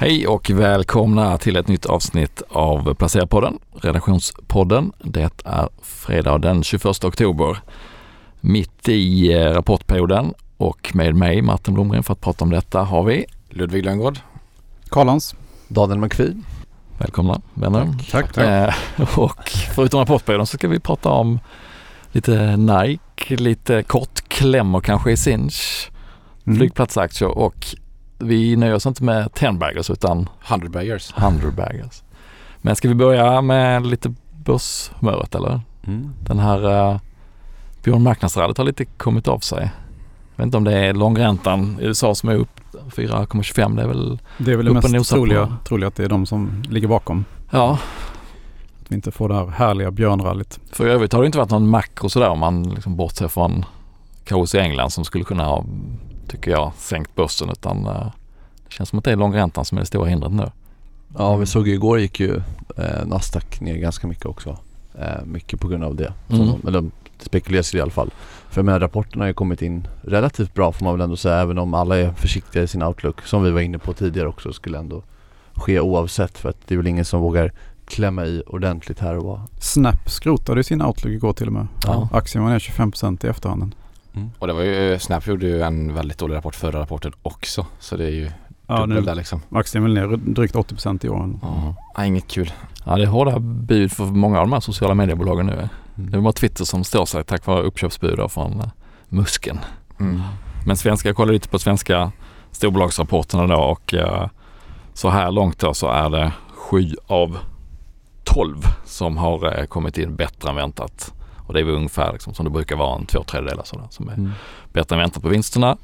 Hej och välkomna till ett nytt avsnitt av Placerarpodden, redaktionspodden. Det är fredag den 21 oktober, mitt i eh, rapportperioden och med mig Martin Blomgren för att prata om detta har vi Ludvig Lönngård. Karlans. Daniel McPhee. Välkomna vänner. Tack. tack. Eh, och förutom rapportperioden så ska vi prata om lite Nike, lite kort klämmor kanske i Sinch, Mm. flygplatsaktier och vi nöjer oss inte med 10 baggers utan 100 baggers. 100 baggers. Men ska vi börja med lite börshumöret eller? Mm. Den här uh, Björn har lite kommit av sig. Jag vet inte om det är långräntan i USA som är upp 4,25. Det är väl, Det är väl det mest troliga, troliga att det är de som ligger bakom. ja. Att vi inte får det här härliga björnrallyt. För övrigt har det inte varit någon makro sådär om man liksom bortser från kaos i England som skulle kunna ha, tycker jag, sänkt börsen utan uh, det känns som att det är långräntan som är det stora hindret nu. Ja, vi såg ju igår gick ju eh, Nasdaq ner ganska mycket också. Eh, mycket på grund av det. Mm. Som, eller det spekuleras i alla fall. För med rapporterna har ju kommit in relativt bra får man väl ändå säga. Även om alla är försiktiga i sin outlook. Som vi var inne på tidigare också skulle ändå ske oavsett. För att det är väl ingen som vågar klämma i ordentligt här och var. Snap skrotade sin outlook igår till och med. Ja. Aktien var ner 25% i efterhanden. Och det var ju, Snap gjorde ju en väldigt dålig rapport förra rapporten också. Så det är ju Ja, dubbel nu, där liksom. aktien är väl ner drygt 80% i år. Ja. Nej, inget kul. Ja, det är hårda bud för många av de här sociala mediebolagen nu. Det är bara Twitter som står sig tack vare uppköpsbud från uh, Musken. Mm. Men svenska, jag kollade lite på svenska storbolagsrapporterna då och eh, så här långt då så är det sju av 12 som har eh, kommit in bättre än väntat. Och det är väl ungefär liksom, som det brukar vara en två tredjedelar sådär som är Mm. bättre än väntat på vinsterna.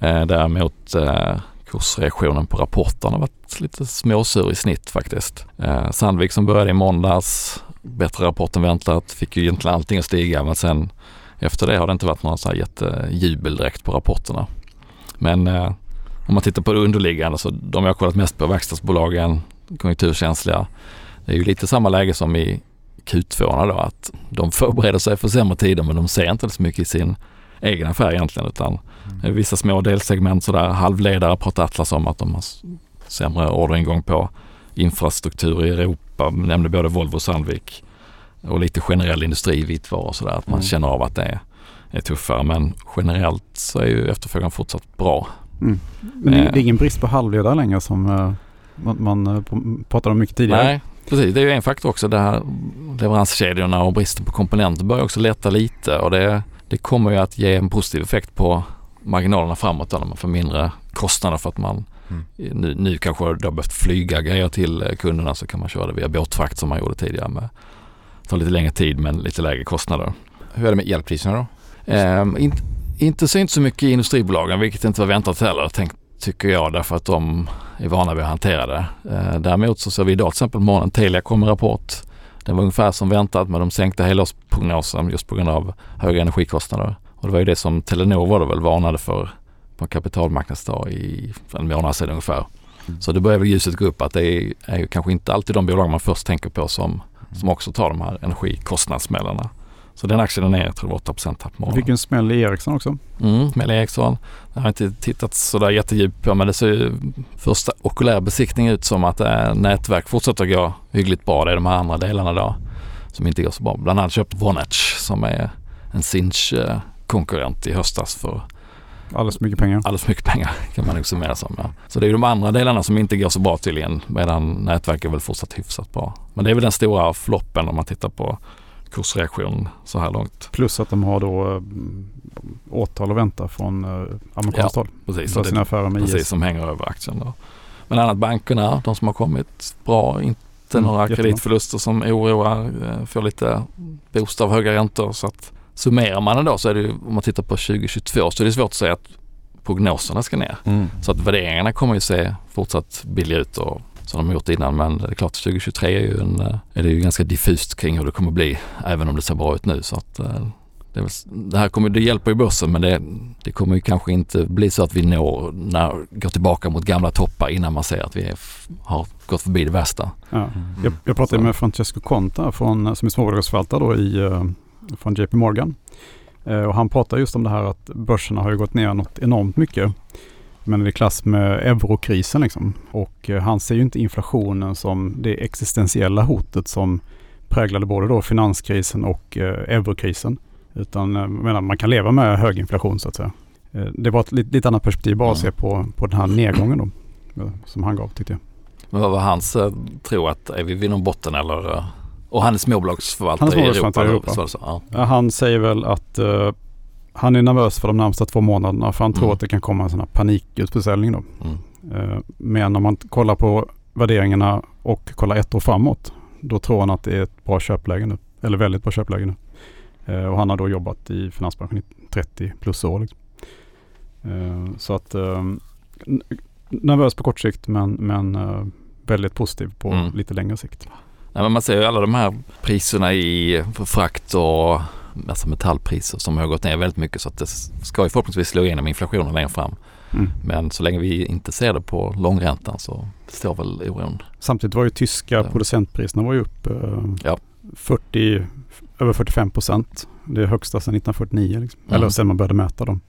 Eh, däremot eh, kursreaktionen på rapporten har varit lite småsur i snitt faktiskt. Eh, Sandvik som började i måndags, bättre rapport än väntat, fick ju egentligen allting att stiga men sen efter det har det inte varit några så här jättejubel direkt på rapporterna. Men eh, om man tittar på det underliggande så de jag kollat mest på verkstadsbolagen, konjunkturkänsliga. Det är ju lite samma läge som i Q2 då att de förbereder sig för sämre tider men de ser inte så mycket i sin egen affär egentligen utan är vissa små delsegment sådär. Halvledare pratar Atlas om att de har sämre orderingång på infrastruktur i Europa, nämnde både Volvo och Sandvik och lite generell industri, vitvaror och sådär. Att man Mm. känner av att det är, är tuffare men generellt så är ju efterfrågan fortsatt bra. Mm. Men det, Eh. är ingen brist på halvledare längre som eh, man, man eh, pratade om mycket tidigare. Nej, precis. Det är ju en faktor också. Det här leveranskedjorna och bristen på komponenter börjar också lätta lite och det, det kommer ju att ge en positiv effekt på marginalerna framåt när man får mindre kostnader för att man Mm. nu, nu kanske då behövt flyga grejer till eh, kunderna så kan man köra det via båtfrakt som man gjorde tidigare med tar lite längre tid men lite lägre kostnader. Hur är det med elpriserna då? Ehm, in, inte syns så mycket i industribolagen vilket inte var väntat heller tänk, tycker jag därför att de är vana vid att hantera det. Ehm, däremot så ser vi idag till exempel på morgonen Telia kom med rapport. Den var ungefär som väntat men de sänkte helårsprognosen just på grund av höga energikostnader. Och det var ju det som Telenor var det väl varnade för på en kapitalmarknadsdag i en månad sedan ungefär. Mm. Så det börjar väl ljuset gå upp att det är, är kanske inte alltid de bolag man först tänker på som, som också tar de här energikostnadssmällarna. Så den aktien är ner, jag tror det var 8 tapp på Vi morgonen. fick en smäll i Ericsson också. Mm, med Ericsson. Jag har inte tittat sådär jättedjupt på men det ser ju första okulär besiktning ut som att äh, nätverk fortsätter gå hyggligt bra. Det är de här andra delarna då som inte går så bra. Bland annat köpt Vonage som är en Sinch eh, konkurrent i höstas för Alldeles för mycket pengar. alldeles för mycket pengar kan man nog summera som. Ja. Så det är de andra delarna som inte går så bra tydligen medan nätverk är väl fortsatt hyfsat bra. Men det är väl den stora floppen om man tittar på kursreaktion så här långt. Plus att de har då eh, åtal att vänta från eh, amerikanskt håll. Precis, För det- sina affärer med precis IS. som hänger över aktien. Då. Men annat bankerna, de som har kommit bra, inte Mm, några jättebra. kreditförluster som oroar, eh, får lite boost av höga räntor. Så att summerar man det då så är det ju, om man tittar på 2022 så är det svårt att säga att prognoserna ska ner. Mm. Så att värderingarna kommer ju se fortsatt billiga ut och som de har gjort innan. Men det är klart 2023 är, ju en, eh, är det ju ganska diffust kring hur det kommer bli även om det ser bra ut nu. Så att, eh, det, väl, det här kommer, det hjälper ju börsen men det, det kommer ju kanske inte bli så att vi når, när, går tillbaka mot gamla toppar innan man ser att vi är, har gått förbi det värsta. Ja. Mm. Jag, jag pratade Så. med Francesco Conta från, som är småbolagsförvaltare då i, eh, från JP Morgan. Eh, och han pratar just om det här att börserna har ju gått ner något enormt mycket. Men det är i klass med eurokrisen liksom. Och eh, han ser ju inte inflationen som det existentiella hotet som präglade både då finanskrisen och eh, eurokrisen. Utan eh, menar, man kan leva med hög inflation så att säga. Eh, det var ett lite, annat perspektiv bara att se på, på den här nedgången då. eh, Som han gav tyckte jag. Men vad var hans eh, tro att, är vi vid någon botten eller? eh, Och han är småbolagsförvaltare, Han är i Europa. småbolagsförvaltare i Europa. så så? Ja. Han säger väl att eh, han är nervös för de närmsta två månaderna för han tror Mm. att det kan komma en sån här panikutförsäljning då. Mm. Eh, Men om man kollar på värderingarna och kollar ett år framåt, då tror han att det är ett bra köpläge nu. Eller väldigt bra köpläge nu. Eh, Och han har då jobbat i finansbranschen i 30 plus år. Liksom. Eh, Så att eh, n- nervös på kort sikt men, men väldigt positiv på Mm. lite längre sikt. Nej, men man ser ju alla de här priserna i frakt och alltså metallpriser som har gått ner väldigt mycket så att det ska ju förhoppningsvis slå igenom inflationen längre fram. Mm. Men så länge vi inte ser det på långräntan så står väl oron. Samtidigt var ju tyska Ja. producentpriserna var ju upp eh, Ja. 40, över 45 procent. Det är högsta sedan 1949. Liksom. Mm. Eller sedan man började mäta dem.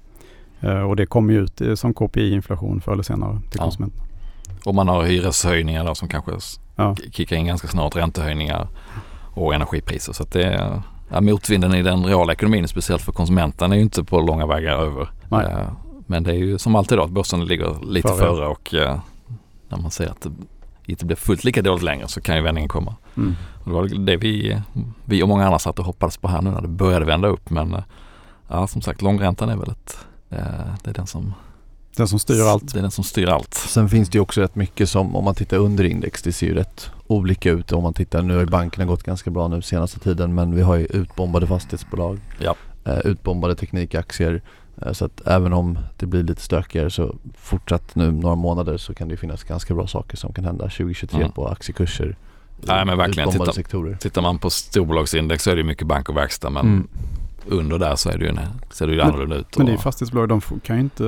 Eh, och det kommer ju ut i- som KPI-inflation förr eller senare till Ja. konsumenten. Och man har hyreshöjningar då som kanske Ja. kickar in ganska snart, räntehöjningar och energipriser. Så det ja, motvinden i den reala ekonomin, speciellt för konsumenten, är ju inte på långa vägar över. Nej. Eh, Men det är ju som alltid då att börsen ligger lite Före. före och eh, när man ser att det inte blir fullt lika dåligt längre så kan ju vändningen komma. Mm. Och det var det vi, vi och många andra satt och hoppades på här nu när det började vända upp. Men eh, ja, som sagt, långräntan är väl ett, det är den som Den som styr allt. Det är den som styr allt. Sen finns det ju också rätt mycket som om man tittar under index, det ser ju rätt olika ut om man tittar. Nu har ju bankerna gått ganska bra nu senaste tiden men vi har ju utbombade fastighetsbolag. Ja. Eh, utbombade teknikaktier. Eh, så att även om det blir lite stökigare så fortsatt nu några månader så kan det ju finnas ganska bra saker som kan hända 2023 Mm. på aktiekurser. Nej, men verkligen. Utbombade Titta- sektorer. Tittar man på storbolagsindex så är det mycket bank och verkstad men Mm. under där så är det ju en, ser det ju annorlunda ut. Men det är ju fastighetsbolag, de kan ju inte,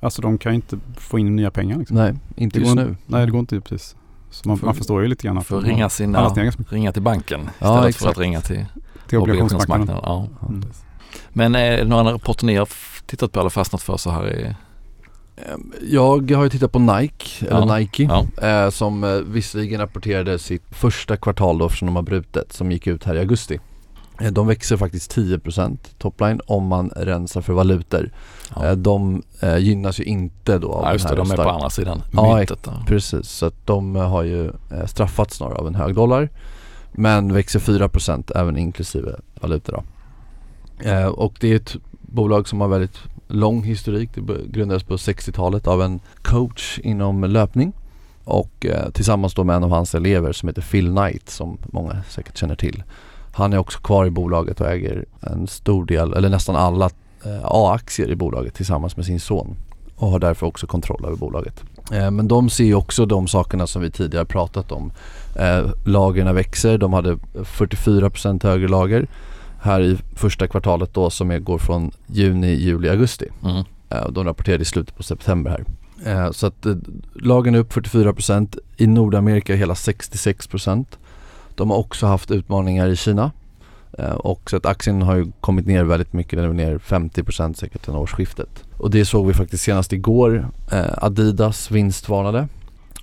alltså de kan ju inte få in nya pengar. Liksom. Nej, inte just nu. Nej, det går inte precis. Så man, Får- man förstår ju lite grann att Får de har ringa, sina, ringa till banken Ja, istället för exakt. att ringa till till obligationsmarknaden. Ja. Mm. Men är det några rapporter ni har tittat på eller fastnat för så här i... Jag har ju tittat på Nike, eller Ja. Nike, Ja. eh, som eh, visserligen rapporterade sitt första kvartal då eftersom de har brutit, som gick ut här i augusti. Eh, De växer faktiskt 10% topline om man rensar för valutor. Ja. Eh, De eh, gynnas ju inte då av Ja, just det, den här de är på andra sidan Ja, myntet. Precis, så att de har ju straffats snarare av en hög dollar. Men växer 4% även inklusive valutor då. Och det är ett bolag som har väldigt lång historik. Det grundades på 60-talet av en coach inom löpning. Och eh, tillsammans då med en av hans elever som heter Phil Knight som många säkert känner till. Han är också kvar i bolaget och äger en stor del, eller nästan alla eh, A-aktier i bolaget tillsammans med sin son. Och har därför också kontroll över bolaget. Eh, Men de ser också de sakerna som vi tidigare pratat om. Eh, lagren växer, de hade 44% högre lager här i första kvartalet då som är, går från juni, juli, augusti. Mm. De rapporterade i slutet på september här. Så att lagren är upp 44%, i Nordamerika hela 66%. De har också haft utmaningar i Kina. Eh, och så att aktien har ju kommit ner väldigt mycket, den är ner 50% säkert sedan årsskiftet. Och det såg vi faktiskt senast igår. Eh, Adidas vinstvarnade.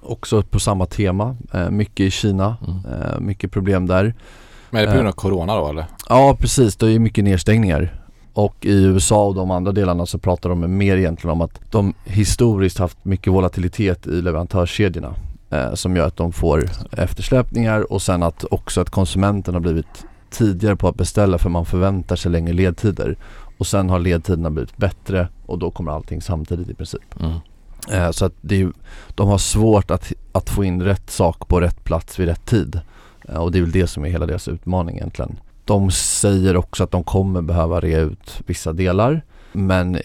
Också på samma tema, eh, mycket i Kina, Mm. mycket problem där. Men är det på grund av Corona då eller? Ja precis, det är mycket nedstängningar. Och i USA och de andra delarna så pratar de mer egentligen om att de historiskt haft mycket volatilitet i leverantörskedjorna. Eh, som gör att de får eftersläpningar och sen att också att konsumenten har blivit tidigare på att beställa för man förväntar sig längre ledtider. Och sen har ledtiderna blivit bättre och då kommer allting samtidigt i princip. Mm. Eh, så att det är, de har svårt att, att få in rätt sak på rätt plats vid rätt tid. Eh, och det är väl det som är hela deras utmaning egentligen. De säger också att de kommer behöva rea ut vissa delar men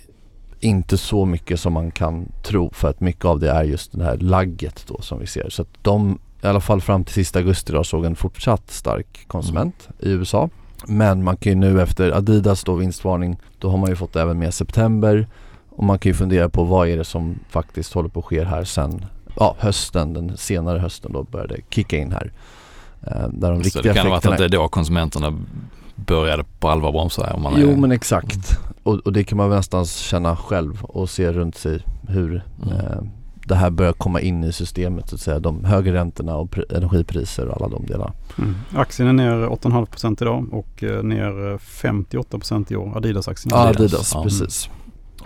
inte så mycket som man kan tro för att mycket av det är just det här lagget då som vi ser. Så att de, i alla fall fram till sista augusti då, såg en fortsatt stark konsument i USA. Men man kan ju nu efter Adidas då vinstvarning, då har man ju fått även med september och man kan ju fundera på vad är det som faktiskt håller på att ske här sen ja, hösten, den senare hösten då började kicka in här. Eh, där de Så det kan ha varit att det är då konsumenterna började på allvar bromsa om man Jo är, men exakt. Och, och det kan man väl nästan känna själv och se runt sig hur Mm. eh, det här börjar komma in i systemet så att säga. De högre räntorna och pri- energipriser och alla de delarna. Mm. Aktien är ner 8,5% idag och eh, ner eh, 58% i år. Adidas-aktien. Ja, Adidas, Adidas, ja. precis.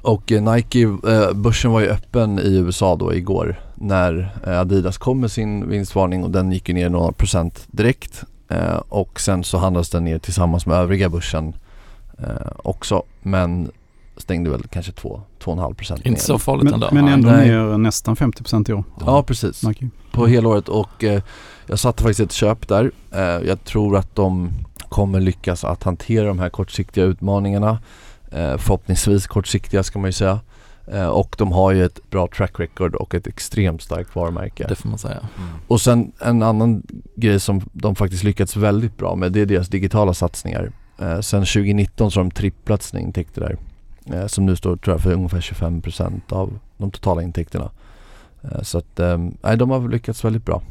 Och eh, Nike, eh, börsen var ju öppen i USA då igår när eh, Adidas kom med sin vinstvarning och den gick ju ner några procent direkt. Eh, och sen så handlas den ner tillsammans med övriga börsen eh, också men stängde väl kanske 2-2,5 procent ner. Inte så farligt Men, ändå. men ändå Nej. ner nästan 50% i år. Ja precis, Nike. på helåret och eh, jag satte faktiskt ett köp där. Eh, jag tror att de kommer lyckas att hantera de här kortsiktiga utmaningarna. Eh, förhoppningsvis kortsiktiga ska man ju säga. Eh, och de har ju ett bra track record och ett extremt starkt varumärke. Det får man säga. Mm. Och sen en annan grej som de faktiskt lyckats väldigt bra med det är deras digitala satsningar. Eh, sen 2019 så har de tripplat sina intäkter där. Eh, som nu står tror jag för ungefär 25% av de totala intäkterna. Eh, så att eh, nej, de har lyckats väldigt bra.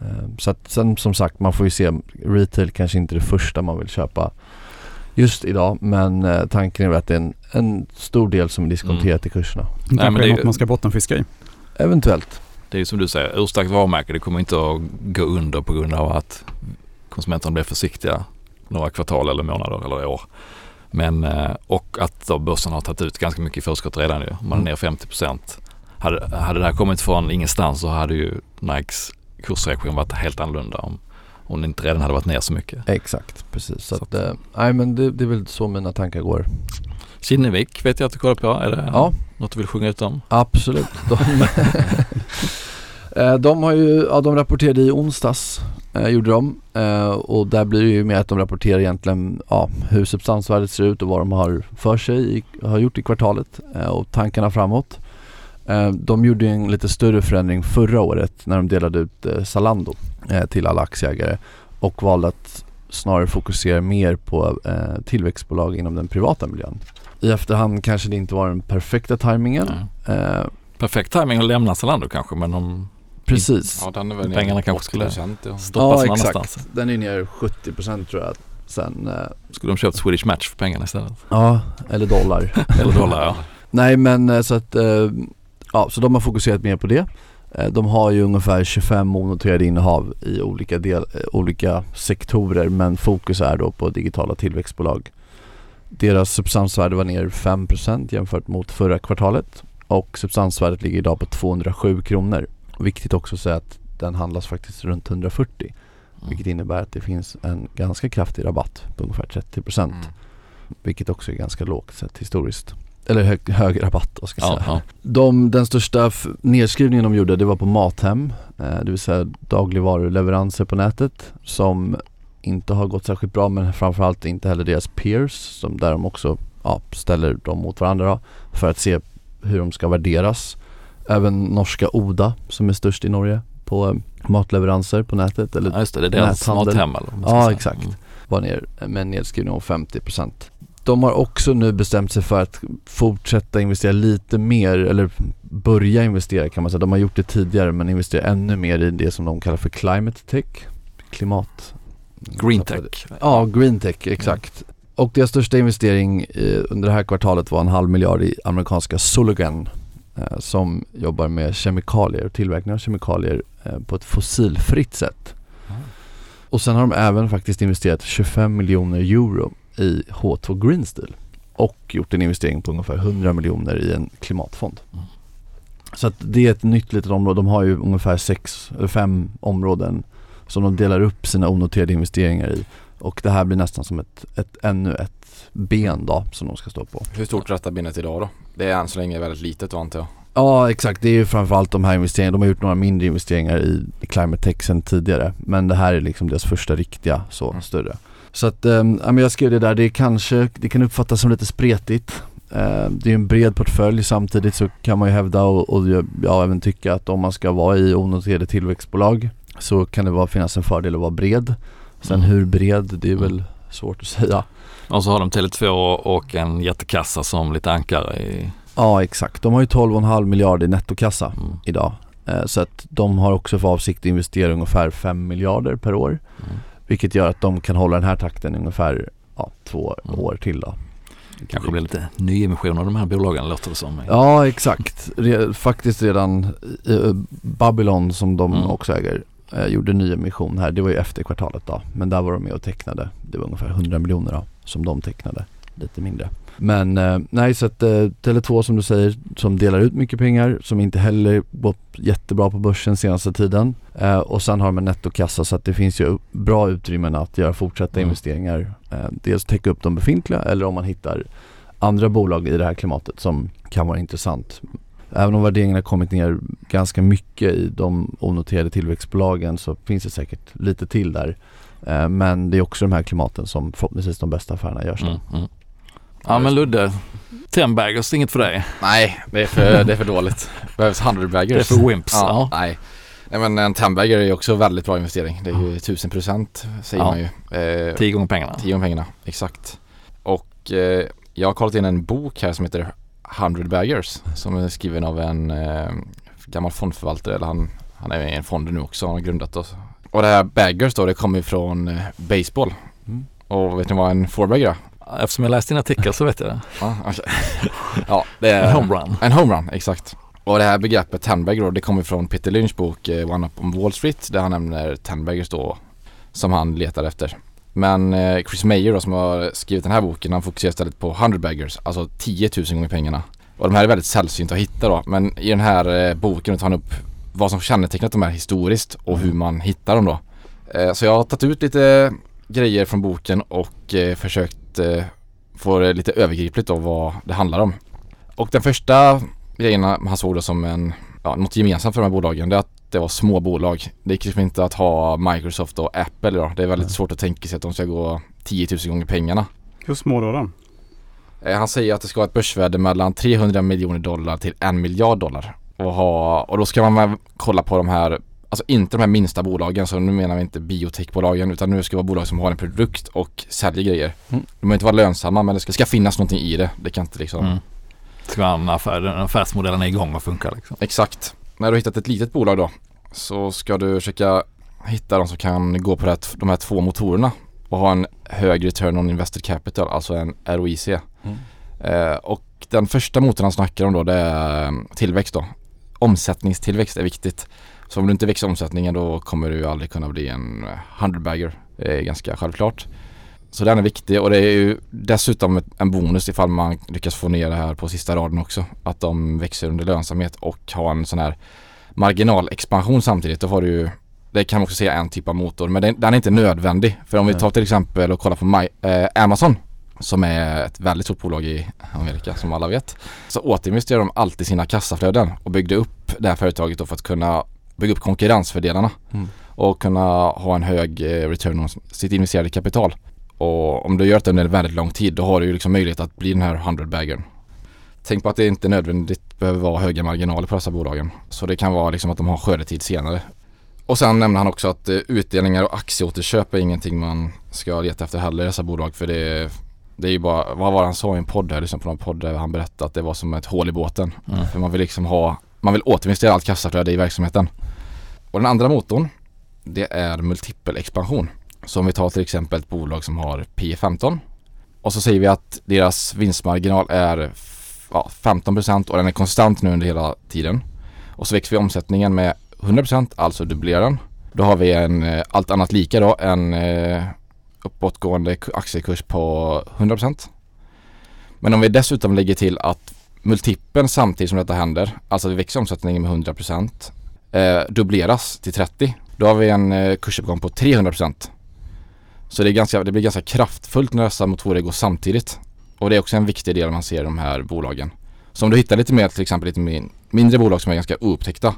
Eh, så att sen som sagt man får ju se retail kanske inte är det första man vill köpa just idag men eh, tanken är väl att det är en, en stor del som är diskonterat i kurserna. Det men kanske det är är- något man ska bottenfiska i. Eventuellt. Det är ju som du säger, urstarkt varumärke. Det kommer inte att gå under på grund av att konsumenterna blir försiktiga några kvartal eller månader eller år. Men, eh, och att då börsen har tagit ut ganska mycket i förskott redan ju. Man är Mm. ner 50 procent. Hade, hade det här kommit från ingenstans så hade ju Nikes kursreaktion varit helt annorlunda om, om det inte redan hade varit ner så mycket. Exakt, precis. Så Så att, att- eh, nej men det, det är väl så mina tankar går. Kinnevik vet jag att du kollar på. Är det Ja. något du vill sjunga ut om? Absolut. De, Eh, de har ju, ja de rapporterade i onsdags, eh, gjorde de. Eh, och där blir det ju med att de rapporterar egentligen ja, hur substansvärdet ser ut och vad de har för sig, i, har gjort i kvartalet eh, och tankarna framåt. Eh, de gjorde en lite större förändring förra året när de delade ut eh, Zalando eh, till alla aktieägare och valde att snarare fokusera mer på eh, tillväxtbolag inom den privata miljön. I efterhand kanske det inte var den perfekta tajmingen. Eh, Perfekt timing att lämna Zalando kanske men de Precis. Ja den är väl Pengarna ner kanske skulle- 80%, ja. stoppas Ja, någon exakt. annanstans. Den är ner 70% tror jag sen. Eh, Skulle de köpt Swedish Match för pengarna istället? ja, eller dollar. Eller dollar ja. Nej men eh, så att, eh, ja så de har fokuserat mer på det. Eh, de har ju ungefär 25 onoterade innehav i olika, del, eh, olika sektorer men fokus är då på digitala tillväxtbolag. Deras substansvärde var ner 5% jämfört mot förra kvartalet och substansvärdet ligger idag på 207 kronor. Viktigt också att säga att den handlas faktiskt runt 140 vilket innebär att det finns en ganska kraftig rabatt på ungefär 30% Mm. vilket också är ganska lågt sett historiskt. Eller hög, hög rabatt då ska jag Ja, säga. ja. De, den största nedskrivningen de gjorde det var på Mathem, eh, det vill säga dagligvaruleveranser på nätet som inte har gått särskilt bra men framförallt inte heller deras peers som där de också ja, ställer dem mot varandra för att se hur de ska värderas. Även norska Oda som är störst i Norge på eh, matleveranser på nätet eller Ja just det, det är deras mathem eller Ja, exakt. Mm. var ner med en nedskrivning om 50%. De har också nu bestämt sig för att fortsätta investera lite mer, eller börja investera kan man säga. De har gjort det tidigare men investera ännu mer i det som de kallar för climate tech, klimat... Green tech. Ja, green tech, exakt. Och deras största investering eh, under det här kvartalet var en halv miljard i amerikanska Sologan eh, som jobbar med kemikalier, tillverkning av kemikalier eh, på ett fossilfritt sätt. Och sen har de även faktiskt investerat 25 miljoner euro i H2 Green Steel och gjort en investering på ungefär 100 miljoner i en klimatfond. Mm. Så att det är ett nytt litet område. De har ju ungefär sex eller fem områden som de delar upp sina onoterade investeringar i. Och det här blir nästan som ett, ett ännu ett ben då som de ska stå på. Hur stort är detta benet idag då? Det är än så länge väldigt litet då antar jag. Ja exakt, det är ju framförallt de här investeringarna. De har gjort några mindre investeringar i, i Climate Tech sen tidigare. Men det här är liksom deras första riktiga så Mm. större. Så att, ähm, ja men jag skrev det där, det är kanske, det kan uppfattas som lite spretigt. Eh, det är en bred portfölj samtidigt så kan man ju hävda och, och jag även tycka att om man ska vara i onoterade tillväxtbolag så kan det vara, finnas en fördel att vara bred. Sen hur bred, det är väl Mm. svårt att säga. Och så har de Tele2 och en jättekassa som lite ankare i... Ja exakt, de har ju 12,5 miljarder i nettokassa. Mm. idag. Eh, Så att de har också för avsikt att investera ungefär 5 miljarder per år. Mm. Vilket gör att de kan hålla den här takten ungefär ja, två Mm. år till då. Det kanske blir lite nyemission av de här bolagen låter det som. Ja exakt. Re, faktiskt redan Babylon som de Mm. också äger eh, gjorde nyemission här. Det var ju efter kvartalet då. Men där var de med och tecknade. Det var ungefär 100 miljoner då, som de tecknade. Lite mindre. Men eh, nej så att eh, Tele2 som du säger som delar ut mycket pengar som inte heller gått jättebra på börsen senaste tiden. Eh, och sen har de en nettokassa så att det finns ju bra utrymmen att göra fortsatta Mm. investeringar. Eh, dels täcka upp de befintliga eller om man hittar andra bolag i det här klimatet som kan vara intressant. Även om värderingen har kommit ner ganska mycket i de onoterade tillväxtbolagen så finns det säkert lite till där. Eh, Men det är också de här klimaten som förhoppningsvis de bästa affärerna görs. Mm, mm. Ja men Ludde, Tenbaggers, inget för dig. Nej, det är för, det är för dåligt. Behövs 100 Det baggers. är för wimps. Ja, Ja. nej. Nej men en 10 bagger är också väldigt bra investering. Det är ju 1000 procent säger Ja. man ju. Eh, Tio gånger pengarna. Tio om pengarna, exakt. Och eh, jag har kollat in en bok här som heter 100 baggers som är skriven av en eh, gammal fondförvaltare, eller han, han är i en fond nu också, han har grundat oss. Och det här baggers då, det kommer från eh, baseball. Mm. Och vet ni vad en four-bagger är? Eftersom jag läste din artikel så vet jag det. Ja, det är En homerun. en homerun, exakt. Och det här begreppet tenbagger då, det kommer från Peter Lynch bok eh, One Up on Wall Street där han nämner tenbaggers då som han letar efter. Men eh, Chris Mayer då som har skrivit den här boken han fokuserar istället på 100 baggers, alltså 10 000 gånger pengarna. Och de här är väldigt sällsynta att hitta då, men i den här eh, boken tar han upp vad som kännetecknat de här historiskt och hur man hittar dem då. Eh, så jag har tagit ut lite grejer från boken och eh, försökt eh, få det lite övergripligt då vad det handlar om. Och den första grejen han såg då som en, ja, något gemensamt för de här bolagen det är att det var små bolag. Det gick liksom inte att ha Microsoft och Apple då. Det är väldigt Nej. svårt att tänka sig att de ska gå 10 000 gånger pengarna. Hur små då? då? Eh, Han säger att det ska vara ett börsvärde mellan 300 miljoner dollar till en miljard dollar. Och, ha, och då ska man väl kolla på de här, alltså inte de här minsta bolagen, så nu menar vi inte biotechbolagen utan nu ska det vara bolag som har en produkt och säljer grejer. Mm. De behöver inte vara lönsamma men det ska, ska finnas någonting i det. Det kan inte liksom Mm. Ska en affär, affärsmodellen är igång och funkar liksom. Exakt. När du har hittat ett litet bolag då så ska du försöka hitta de som kan gå på det, här- de här två motorerna och ha en hög return on invested capital, alltså en ROIC. Mm. Eh, och den första motorn han snackar om då det är eh, tillväxt då. Omsättningstillväxt är viktigt. Så om du inte växer omsättningen då kommer du aldrig kunna bli en 100 bagger. Det är ganska självklart. Så den är viktig och det är ju dessutom en bonus ifall man lyckas få ner det här på sista raden också. Att de växer under lönsamhet och har en sån här marginalexpansion samtidigt. Då har du ju, det kan man också säga en typ av motor men den, är inte nödvändig. För om vi tar till exempel och kollar på My, eh, Amazon som är ett väldigt stort bolag i Amerika som alla vet. Så återinvesterar de alltid sina kassaflöden och byggde upp det här företaget då för att kunna bygga upp konkurrensfördelarna Mm. och kunna ha en hög eh, return on sitt investerade kapital. Och om du gör det under en väldigt lång tid då har du ju liksom möjlighet att bli den här 100 baggern. Tänk på att det inte nödvändigt behöver vara höga marginaler på dessa bolagen. Så det kan vara liksom att de har skördetid senare. Och sen nämner han också att eh, utdelningar och aktieåterköp är ingenting man ska leta efter heller i dessa bolag för det det är ju bara, vad var det han sa i en podd här, liksom på någon podd där han berättade att det var som ett hål i båten. Mm. För man vill liksom ha, man vill återinvestera allt kassaflöde i verksamheten. Och den andra motorn, det är multipel expansion. Så om vi tar till exempel ett bolag som har P 15 och så säger vi att deras vinstmarginal är ja, 15% och den är konstant nu under hela tiden. Och så växer vi omsättningen med 100% alltså dubblerar den. Då har vi en, eh, allt annat lika då, en eh, uppåtgående aktiekurs på 100%. Men om vi dessutom lägger till att multipeln samtidigt som detta händer, alltså att vi växer omsättningen med 100% eh, dubbleras till 30. Då har vi en eh, kursuppgång på 300%. Så det, är ganska, det blir ganska kraftfullt när dessa motorer går samtidigt. Och det är också en viktig del man ser i de här bolagen. Så om du hittar lite mer till exempel lite min, mindre bolag som är ganska oupptäckta.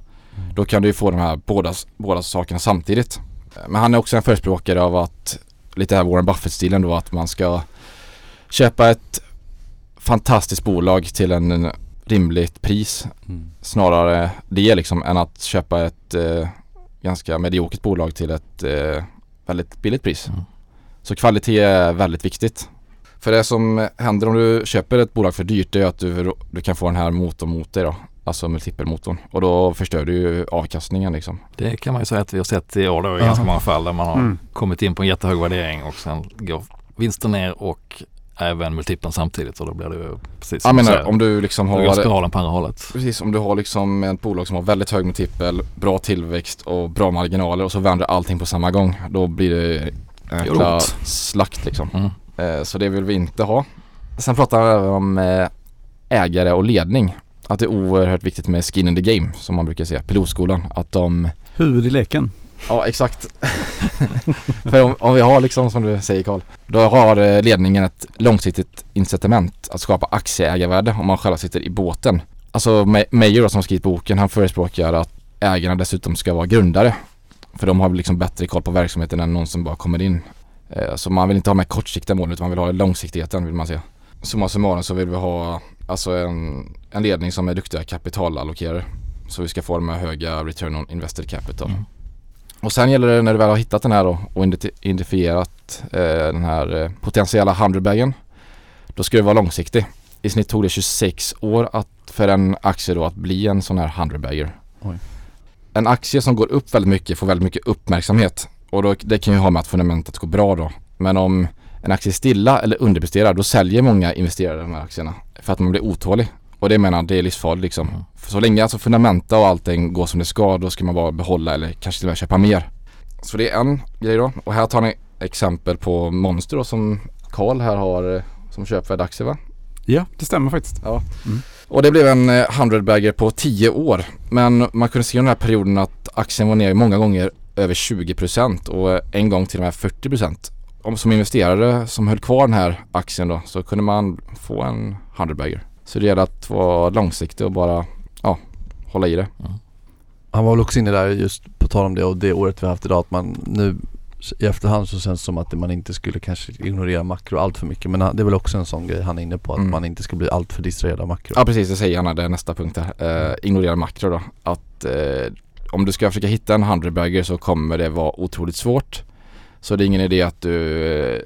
Då kan du ju få de här båda, båda sakerna samtidigt. Men han är också en förespråkare av att, lite här Warren Buffett-stilen då, att man ska köpa ett fantastiskt bolag till en, en rimligt pris. Mm. Snarare det liksom än att köpa ett eh, ganska mediokert bolag till ett eh, väldigt billigt pris. Mm. Så kvalitet är väldigt viktigt. För det som händer om du köper ett bolag för dyrt är att du, du kan få den här motorn mot dig då. Alltså multipelmotorn. Och då förstör du ju avkastningen liksom. Det kan man ju säga att vi har sett i år då i Ja. ganska många fall där man har Mm. kommit in på en jättehög värdering och sen går vinsten ner och även multipeln samtidigt och då blir det ju precis Jag menar om du liksom Då går har spiralen på andra hållet. Precis, om du har liksom ett bolag som har väldigt hög multipel, bra tillväxt och bra marginaler och så vänder allting på samma gång. Då blir det jäkla slakt liksom. Mm. Eh, Så det vill vi inte ha. Sen pratar vi även om eh, ägare och ledning. Att det är oerhört viktigt med skin in the game som man brukar säga, pilotskolan. Att de, Huvud i leken. ja exakt. För om, om vi har liksom som du säger Karl, då har eh, ledningen ett långsiktigt incitament att skapa aktieägarvärde om man själva sitter i båten. Alltså Ma- Meyer då, som skrivit boken, han förespråkar att ägarna dessutom ska vara grundare. För de har liksom bättre koll på verksamheten än någon som bara kommer in. Eh, Så man vill inte ha med kortsiktiga mål utan man vill ha långsiktigheten vill man se. Summa summarum så vill vi ha alltså en, en ledning som är duktiga kapitalallokerare. Så vi ska få de här höga return on invested capital. Mm. Och sen gäller det när du väl har hittat den här då och identi- identifierat eh, den här eh, potentiella 100-bagen. Då ska du vara långsiktig. I snitt tog det 26 år att, för en aktie då att bli en sån här 100-bagger. En aktie som går upp väldigt mycket får väldigt mycket uppmärksamhet. Och då, det kan ju ha med att fundamentet går bra då. Men om en aktie är stilla eller underpresterar då säljer många investerare de här aktierna. För att man blir otålig. Och det menar det är livsfarligt liksom. Mm. Så länge alltså fundamenta och allting går som det ska då ska man bara behålla eller kanske till och med köpa mer. Så det är en grej då. Och här tar ni exempel på Monster då som Karl här har eh, som köpvärd aktie va? Ja, det stämmer faktiskt. Och det blev en eh, 100-bagger på 10 år. Men man kunde se under den här perioden att aktien var ner många gånger över 20% och eh, en gång till och med 40%. Om som investerare som höll kvar den här aktien då så kunde man få en 100-bagger. Så det gäller att vara långsiktig och bara ja, hålla i det. Han var väl också inne där just på tal om det och det året vi har haft idag att man nu i efterhand så känns det som att man inte skulle kanske ignorera makro allt för mycket men det är väl också en sån grej han är inne på att Mm. man inte ska bli allt för distraherad av makro. Ja precis, det säger han det är nästa punkt här. Eh, ignorera makro då. Att eh, om du ska försöka hitta en 100-bagger så kommer det vara otroligt svårt. Så det är ingen idé att du eh,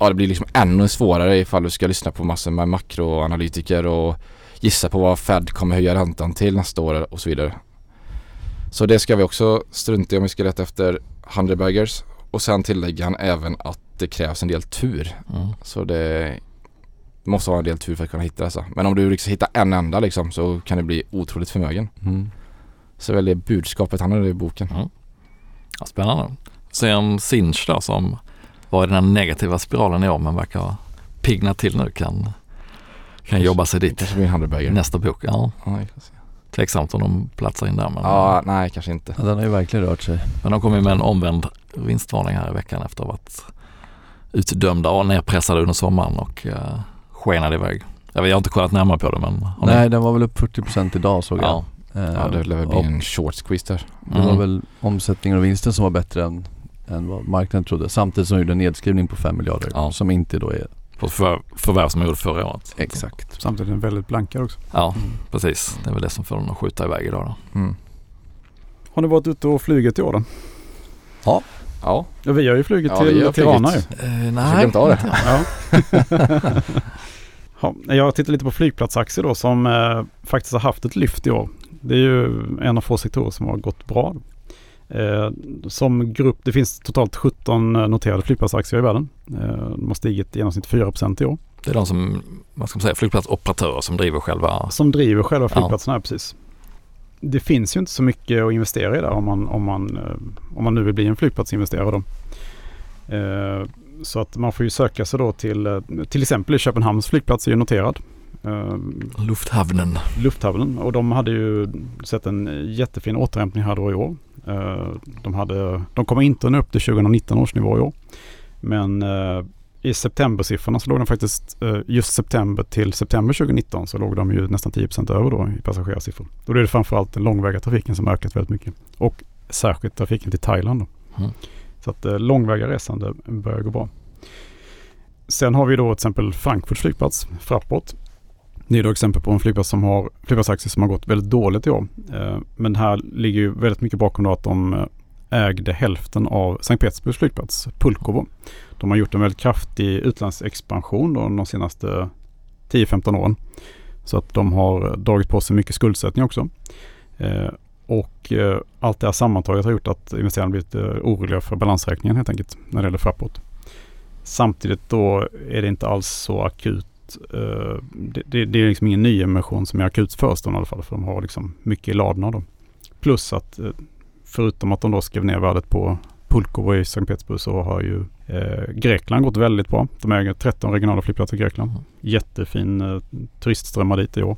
Ja det blir liksom ännu svårare ifall du ska lyssna på massor med makroanalytiker och gissa på vad Fed kommer höja räntan till nästa år och så vidare. Så det ska vi också strunta i om vi ska leta efter 100-baggers. Och sen tillägger han även att det krävs en del tur. Mm. Så det måste vara en del tur för att kunna hitta dessa. Men om du liksom hittar en enda liksom så kan du bli otroligt förmögen. Mm. Så väl det budskapet han hade i boken. Ja, spännande. Sen Sinch då som var i den här negativa spiralen i år men verkar ha piggnat till nu kan, kan jobba sig dit. kanske blir en. Nästa bok, ja. Ja. Tveksamt om de platsar in där men, ja, nej kanske inte. Ja, den har ju verkligen rört sig. men de kom ju med en omvänd vinstvarning här i veckan efter att ha varit utdömda och nedpressade under sommaren och uh, skenade iväg. Jag, vet, jag har inte kollat närmare på det men har ni- Nej den var väl upp 40% idag såg jag. ja. Eh, Ja det lär väl bli en short squeeze där. Det var Mm. väl omsättningen och vinsten som var bättre än, än vad marknaden trodde. Samtidigt som de gjorde en nedskrivning på 5 miljarder Ja. som inte då är på förvärv, förvärv som jag gjorde förra året. exakt. Samtidigt är den väldigt blankad också. Ja, precis. Det är väl det som får den att skjuta iväg idag då. Mm. Har ni varit ute och flugit i år då? Ja, Ja, vi har ju flugit Ja, till har Tirana ju. Eh, jag nej, glömt av det. Ja. ja, jag tittar lite på flygplatsaktier då som eh, faktiskt har haft ett lyft i år. Det är ju en av få sektorer som har gått bra. Eh, som grupp, det finns totalt 17 noterade flygplatsaktier i världen. Eh, de har stigit i genomsnitt 4 i år. Det är de som, vad ska man säga, flygplatsoperatörer som driver själva Som driver själva Ja. flygplatserna här precis. Det finns ju inte så mycket att investera i där om man, om man, eh, om man nu vill bli en flygplatsinvesterare då. Eh, Så att man får ju söka sig då till, eh, till exempel Köpenhamns flygplats är ju noterad. Lufthavnen. Lufthavnen och de hade ju sett en jättefin återhämtning här då i år. De, hade, de kommer inte nå upp till 2019 års nivå i år. Men i septembersiffrorna så låg de faktiskt eh, just september till september 2019 så låg de ju nästan 10% över då i passagerarsiffror. Då är det framförallt den långväga trafiken som ökat väldigt mycket. Och särskilt trafiken till Thailand då. Mm. Så att eh, långväga resande börjar gå bra. Sen har vi då till exempel Frankfurts flygplats, Fraport. Det är då exempel på en flygplats som har flygplatsaktier som har gått väldigt dåligt i år. Eh, Men här ligger ju väldigt mycket bakom då att de ägde hälften av Sankt Petersburgs flygplats, Pulkovo. De har gjort en väldigt kraftig utlandsexpansion då de senaste 10-15 åren. Så att de har dragit på sig mycket skuldsättning också. Eh, Och eh, allt det här sammantaget har gjort att investerarna blivit eh, oroliga för balansräkningen helt enkelt när det gäller Fraport. Samtidigt då är det inte alls så akut. eh, det, det, det är liksom ingen nyemission som är akut förestående i alla fall. För de har liksom mycket i ladorna då. Plus att eh, förutom att de då skrev ner värdet på Pulkovo i Sankt Petersburg så har ju eh, Grekland gått väldigt bra. De äger 13 regionala flygplatser i Grekland. Jättefin eh, turistströmmar dit i år.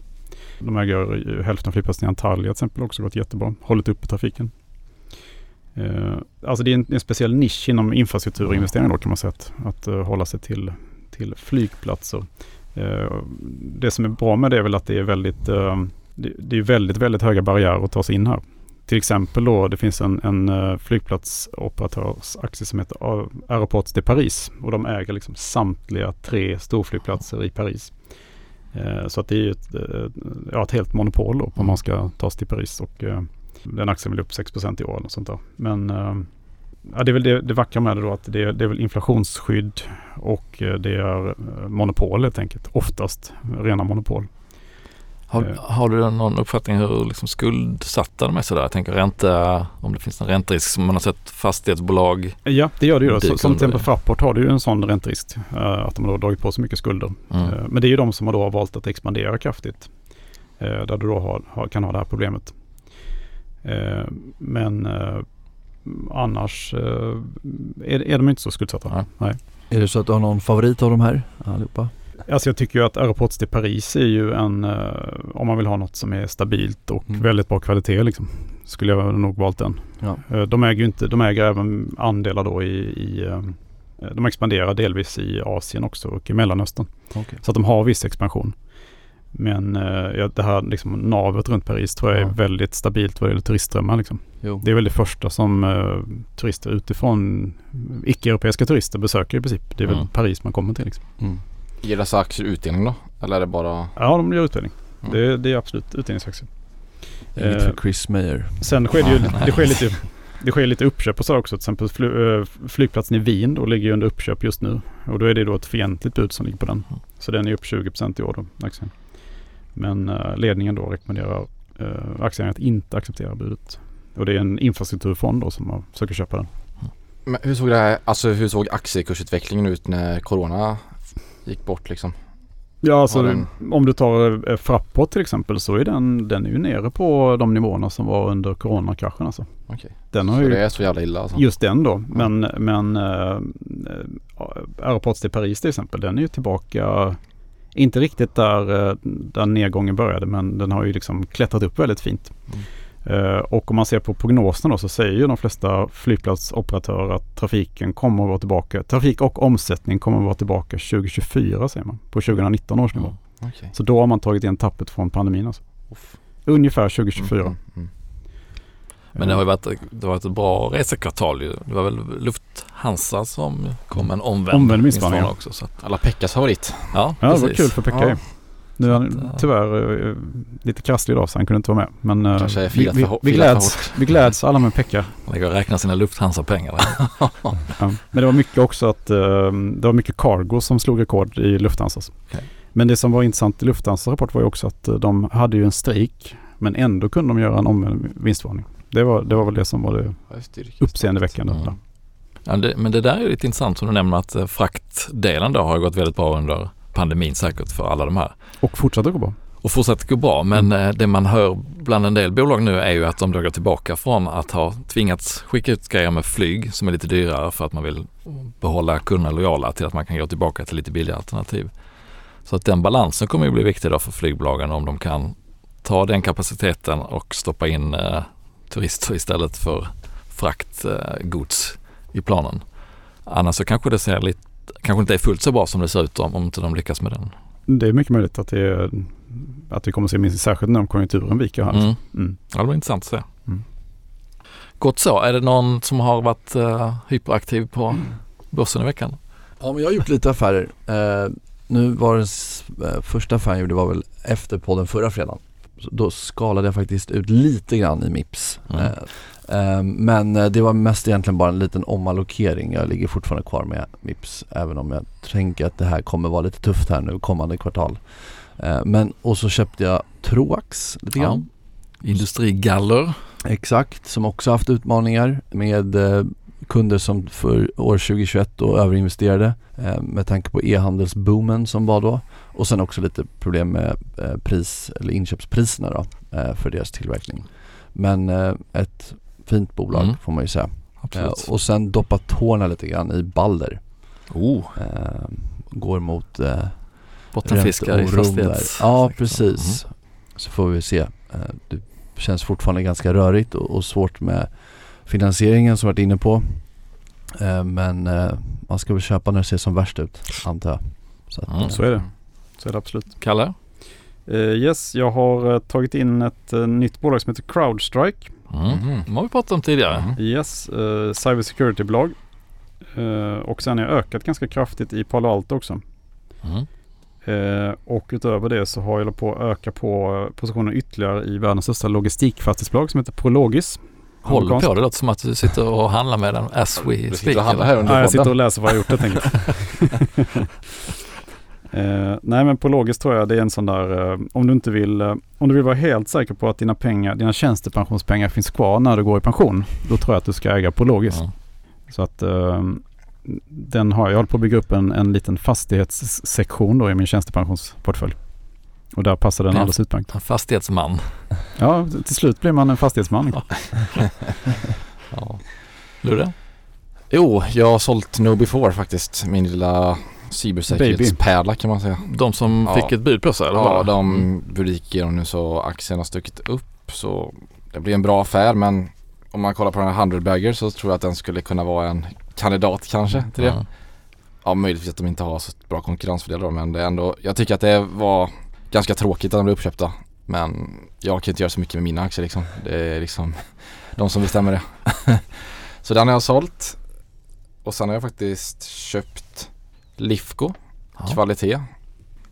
De äger ju hälften av flygplatsen i Antalya till exempel också gått jättebra. Hållit uppe trafiken. Eh, alltså det är en, en speciell nisch inom infrastrukturinvesteringar då kan man säga att, att eh, hålla sig till, till flygplatser. Eh, det som är bra med det är väl att det är väldigt, eh, det, det är väldigt, väldigt höga barriärer att ta sig in här. Till exempel då det finns en, en uh, flygplatsoperatörsaktie som heter uh, Aeroports de Paris och de äger liksom samtliga tre storflygplatser i Paris. Eh, så att det är ju ett, eh, ja, ett helt monopol då om man ska ta sig till Paris och eh, den aktien vill upp 6% i år och sånt där. Men eh, ja, det är väl det, det vackra med det då att det, det är väl inflationsskydd och eh, det är monopol helt enkelt. Oftast rena monopol. Har, har du någon uppfattning hur liksom skuldsatta de är sådär? Jag tänker ränta, om det finns en ränterisk som man har sett fastighetsbolag. Ja, det gör det ju. Så, som till exempel Frapport har det ju en sån ränterisk. eh, att de har dragit på sig mycket skulder. Mm. Eh, Men det är ju de som har då valt att expandera kraftigt. eh, Där du då har, har, kan ha det här problemet. Men annars är, är de inte så skuldsatta. Nej. Nej. Är det så att du har någon favorit av de här allihopa? Alltså jag tycker ju att Aeroports till Paris är ju en, eh, om man vill ha något som är stabilt och Mm. väldigt bra kvalitet liksom. Skulle jag nog valt den. Ja. Eh, De äger ju inte, de äger även andelar då i, i eh, de expanderar delvis i Asien också och i Mellanöstern. Okej. Så att de har viss expansion. Men eh, det här liksom, navet runt Paris tror jag är Ja. väldigt stabilt vad det gäller turistströmmar. Liksom. Det är väl det första som eh, turister utifrån, icke-europeiska turister besöker i princip. Det är väl Mm. Paris man kommer till. Liksom. Mm. Ger dessa aktier utdelning då? Eller är det bara... Ja, de gör utdelning. Mm. Det, det är absolut utdelningsaktier. Inget Eh, för Chris Mayer. Sen sker det ju det sker lite, det sker lite uppköp och så också. Till exempel fly, eh, flygplatsen i Wien då ligger ju under uppköp just nu. Och då är det då ett fientligt bud som ligger på den. Så den är upp 20% i år då, aktien. Men eh, ledningen då rekommenderar uh, aktieägarna att inte acceptera budet. Och det är en infrastrukturfond då som har, försöker köpa den. Men hur såg det här, alltså hur såg aktiekursutvecklingen ut när Corona gick bort liksom? Ja, alltså den- om du tar eh, Frapport till exempel så är den, den är ju nere på de nivåerna som var under coronakraschen alltså. Okej. Den har Så ju det är så jävla illa alltså? Just den då. Men, men äh, Aeroports till Paris till exempel, den är ju tillbaka, inte riktigt där, eh, där nedgången började, men den har ju liksom klättrat upp väldigt fint. Mm. Eh, och om man ser på prognoserna då så säger ju de flesta flygplatsoperatörer att trafiken kommer att vara tillbaka, trafik och omsättning kommer att vara tillbaka 2024 säger man, på 2019 års nivå. Mm. Okej. Så då har man tagit igen tappet från pandemin alltså. Uff. Ungefär 2024. Mm, mm. Men det har ju varit, det har varit ett bra resekvartal ju. Det var väl Lufthansa som kom med en omvänd, Omvänd också. Så att, Alla Pekkas favorit. ja, Ja, det var kul för Pekka Ja. Nu är han tyvärr eh, lite krasslig idag så han kunde inte vara med. Men eh, Kanske är vi, vi, vi, gläds, vi gläds alla med Pekka. Han ligger och räknar sina Lufthansa-pengar. Ja. Men det var mycket också att eh, det var mycket cargo som slog rekord i Lufthansas. Okej. Men det som var intressant i Lufthansas rapport var ju också att de hade ju en strejk men ändå kunde de göra en omvänd vinstvarning. Det var, det var väl det som var det uppseendeväckande. Mm. Ja, det, men det där är ju lite intressant som du nämner att fraktdelen då har gått väldigt bra under pandemin säkert för alla de här. Och fortsatte gå bra. Och fortsätter gå bra men eh, det man hör bland en del bolag nu är ju att de då går tillbaka från att ha tvingats skicka ut grejer med flyg som är lite dyrare för att man vill behålla kunderna lojala till att man kan gå tillbaka till lite billigare alternativ. Så att den balansen kommer ju bli viktig då för flygbolagen om de kan ta den kapaciteten och stoppa in eh, turister istället för fraktgods i planen. Annars så kanske det ser lite, kanske inte är fullt så bra som det ser ut om, om inte de lyckas med den. Det är mycket möjligt att, det är, att vi kommer att se minst särskilt när konjunkturen viker här. Mm. Mm. Ja, det var intressant att se. Mm. Gott så. Är det någon som har varit eh, hyperaktiv på börsen i veckan? Ja men jag har gjort lite affärer. Eh, nu var den s- eh, första affären jag gjorde var väl efter på den förra fredagen. Så då skalade jag faktiskt ut lite grann i Mips. Mm. Eh, eh, men eh, det var mest egentligen bara en liten omallokering. Jag ligger fortfarande kvar med Mips även om jag tänker att det här kommer vara lite tufft här nu kommande kvartal. Eh, men och så köpte jag Troax lite grann. Industrigaller. Exakt, som också haft utmaningar med eh, kunder som för år 2021 då överinvesterade eh, med tanke på e-handelsboomen som var då och sen också lite problem med eh, pris eller inköpspriserna då för deras tillverkning. Men ett fint bolag Mm. får man ju säga. Absolut. Eh, och sen doppa tårna lite grann i Balder. oh, Eh, går mot eh, bottenfiskare i fastighets. Ja precis. Så får vi se. Det känns fortfarande ganska rörigt och, svårt med finansieringen som vi varit inne på. Men man ska väl köpa när det ser som värst ut antar jag. Så att, Mm. Så är det. Så är det absolut. Kalle? Yes, jag har tagit in ett nytt bolag som heter Crowdstrike. Mm. De har vi pratat om tidigare. Mm. Yes, uh, cyber security-bolag. Eh, och sen har jag ökat ganska kraftigt i Palo Alto också. Mm. Eh, och utöver det så har jag på att öka på eh, positionen ytterligare i världens största logistikfastighetsbolag som heter Prologis. Håller på, det låter som att du sitter och handlar med den as we Du speak. sitter och handlar här under Ja, jag sitter och läser vad jag gjort helt enkelt. eh, nej men Prologis tror jag det är en sån där, eh, om du inte vill, eh, om du vill vara helt säker på att dina pengar, dina tjänstepensionspengar finns kvar när du går i pension, då tror jag att du ska äga Prologis. Mm. Så att eh, den har jag, håller på att bygga upp en, en liten fastighetssektion då i min tjänstepensionsportfölj. Och där passar den Ja. alldeles utmärkt. En fastighetsman. Ja, till slut blir man en fastighetsman. Ja. Ludde? Jo, jag har sålt Know faktiskt. Min lilla cybersäkerhetspärla kan man säga. De som Ja. fick ett bud på sig eller? Ja, de Mm. gick igenom nu så aktien har stuckit upp så det blir en bra affär men om man kollar på den här 100 bagger så tror jag att den skulle kunna vara en kandidat kanske till det. Ja. Ja, möjligtvis att de inte har så bra konkurrensfördelar då men det är ändå, jag tycker att det var ganska tråkigt att de blev uppköpta. Men jag kan inte göra så mycket med mina aktier liksom. Det är liksom de som bestämmer det. så den har jag sålt. Och sen har jag faktiskt köpt Lifco, Ja. kvalitet.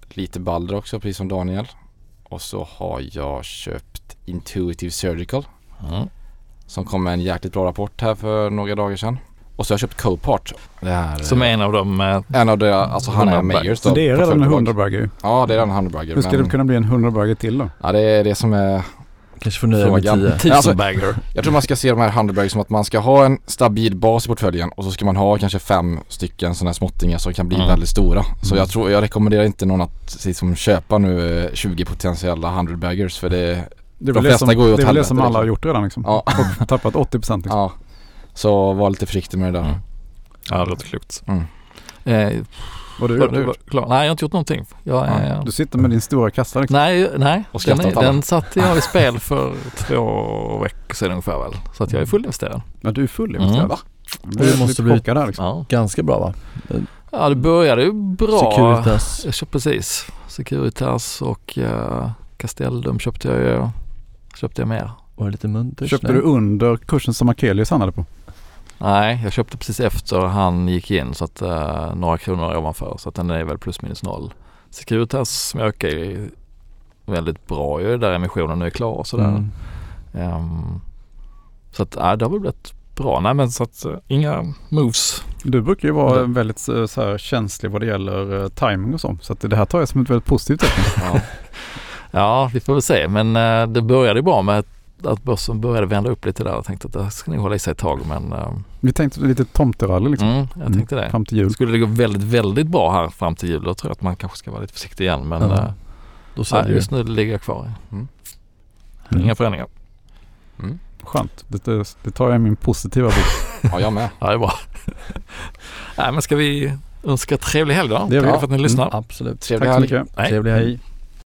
Lite Balder också, precis som Daniel. Och så har jag köpt Intuitive Surgical Mm. som kom med en jäkligt bra rapport här för några dagar sedan. Och så har jag köpt Copart. Här, Som är en av de eh, en av deras, alltså han är Meyers Så det är redan en portföljbolag. 100 bagger. Ja det är redan en 100 bagger. Hur ska men, det kunna bli en 100 bagger till då? Ja det är det som är Kanske får nöja med Frågan. 10. tusen Alltså-. Jag tror man ska se de här 100 bagger som att man ska ha en stabil bas i portföljen och så ska man ha kanske fem stycken sådana här småttingar som kan bli Mm. väldigt stora. Så Mm. jag tror, jag rekommenderar inte någon att liksom, köpa nu eh, 20 potentiella 100 baggers för det Det är De det flesta som, går ju åt det är väl det som alla liksom. har gjort redan liksom. Ja. Och tappat 80% liksom. Ja. Så var lite försiktig med det där. Mm. Ja, det låter klokt. Mm. Eh, Vad har du klar? Nej, jag har inte gjort någonting. Jag är, Du sitter med din stora kassa liksom. Nej, nej. Den, är, den satte jag i spel för två veckor sedan ungefär väl. Så att jag är fullinvesterad. Men du är fullinvesterad. Mm. va? Du måste bli- där liksom. Ja. Ganska bra va? ja, det började ju bra. Securitas. Jag köpte precis Securitas och uh, Castellum köpte jag ju. Köpte jag mer. Var det lite munters? Köpte du under kursen som Akelius handlade på? Nej, jag köpte precis efter han gick in så att eh, några kronor ovanför så att den är väl plus minus noll. Securitas som jag ökar väldigt bra ju där emissionen nu är klar och sådär. Mm. Ehm, så att ja, det har väl blivit bra. Nej men så att eh, inga moves. Du brukar ju vara Det- väldigt eh, så här, känslig vad det gäller uh, timing och så. Så att det här tar jag som ett väldigt positivt tecken. Ja. Ja, vi får väl se. Men det började ju bra med att, att börsen började vända upp lite där. Jag tänkte att det ska nog hålla i sig ett tag men eh, Vi tänkte lite tomterally liksom. mm, jag tänkte det. Fram till jul. Skulle det gå väldigt, väldigt bra här fram till jul då tror jag att man kanske ska vara lite försiktig igen. Men Ja. eh, Då nej, just nu ligger jag kvar. Mm. Inga förändringar. Mm. Skönt. Det, det, tar jag i min positiva bok. ja jag med. Ja, det är bra. nej, men ska vi önska trevlig helg då? Det gör vi. Tack för att ni lyssnar. Absolut. Trevlig Tack så helg. mycket. Hej. Trevlig helg.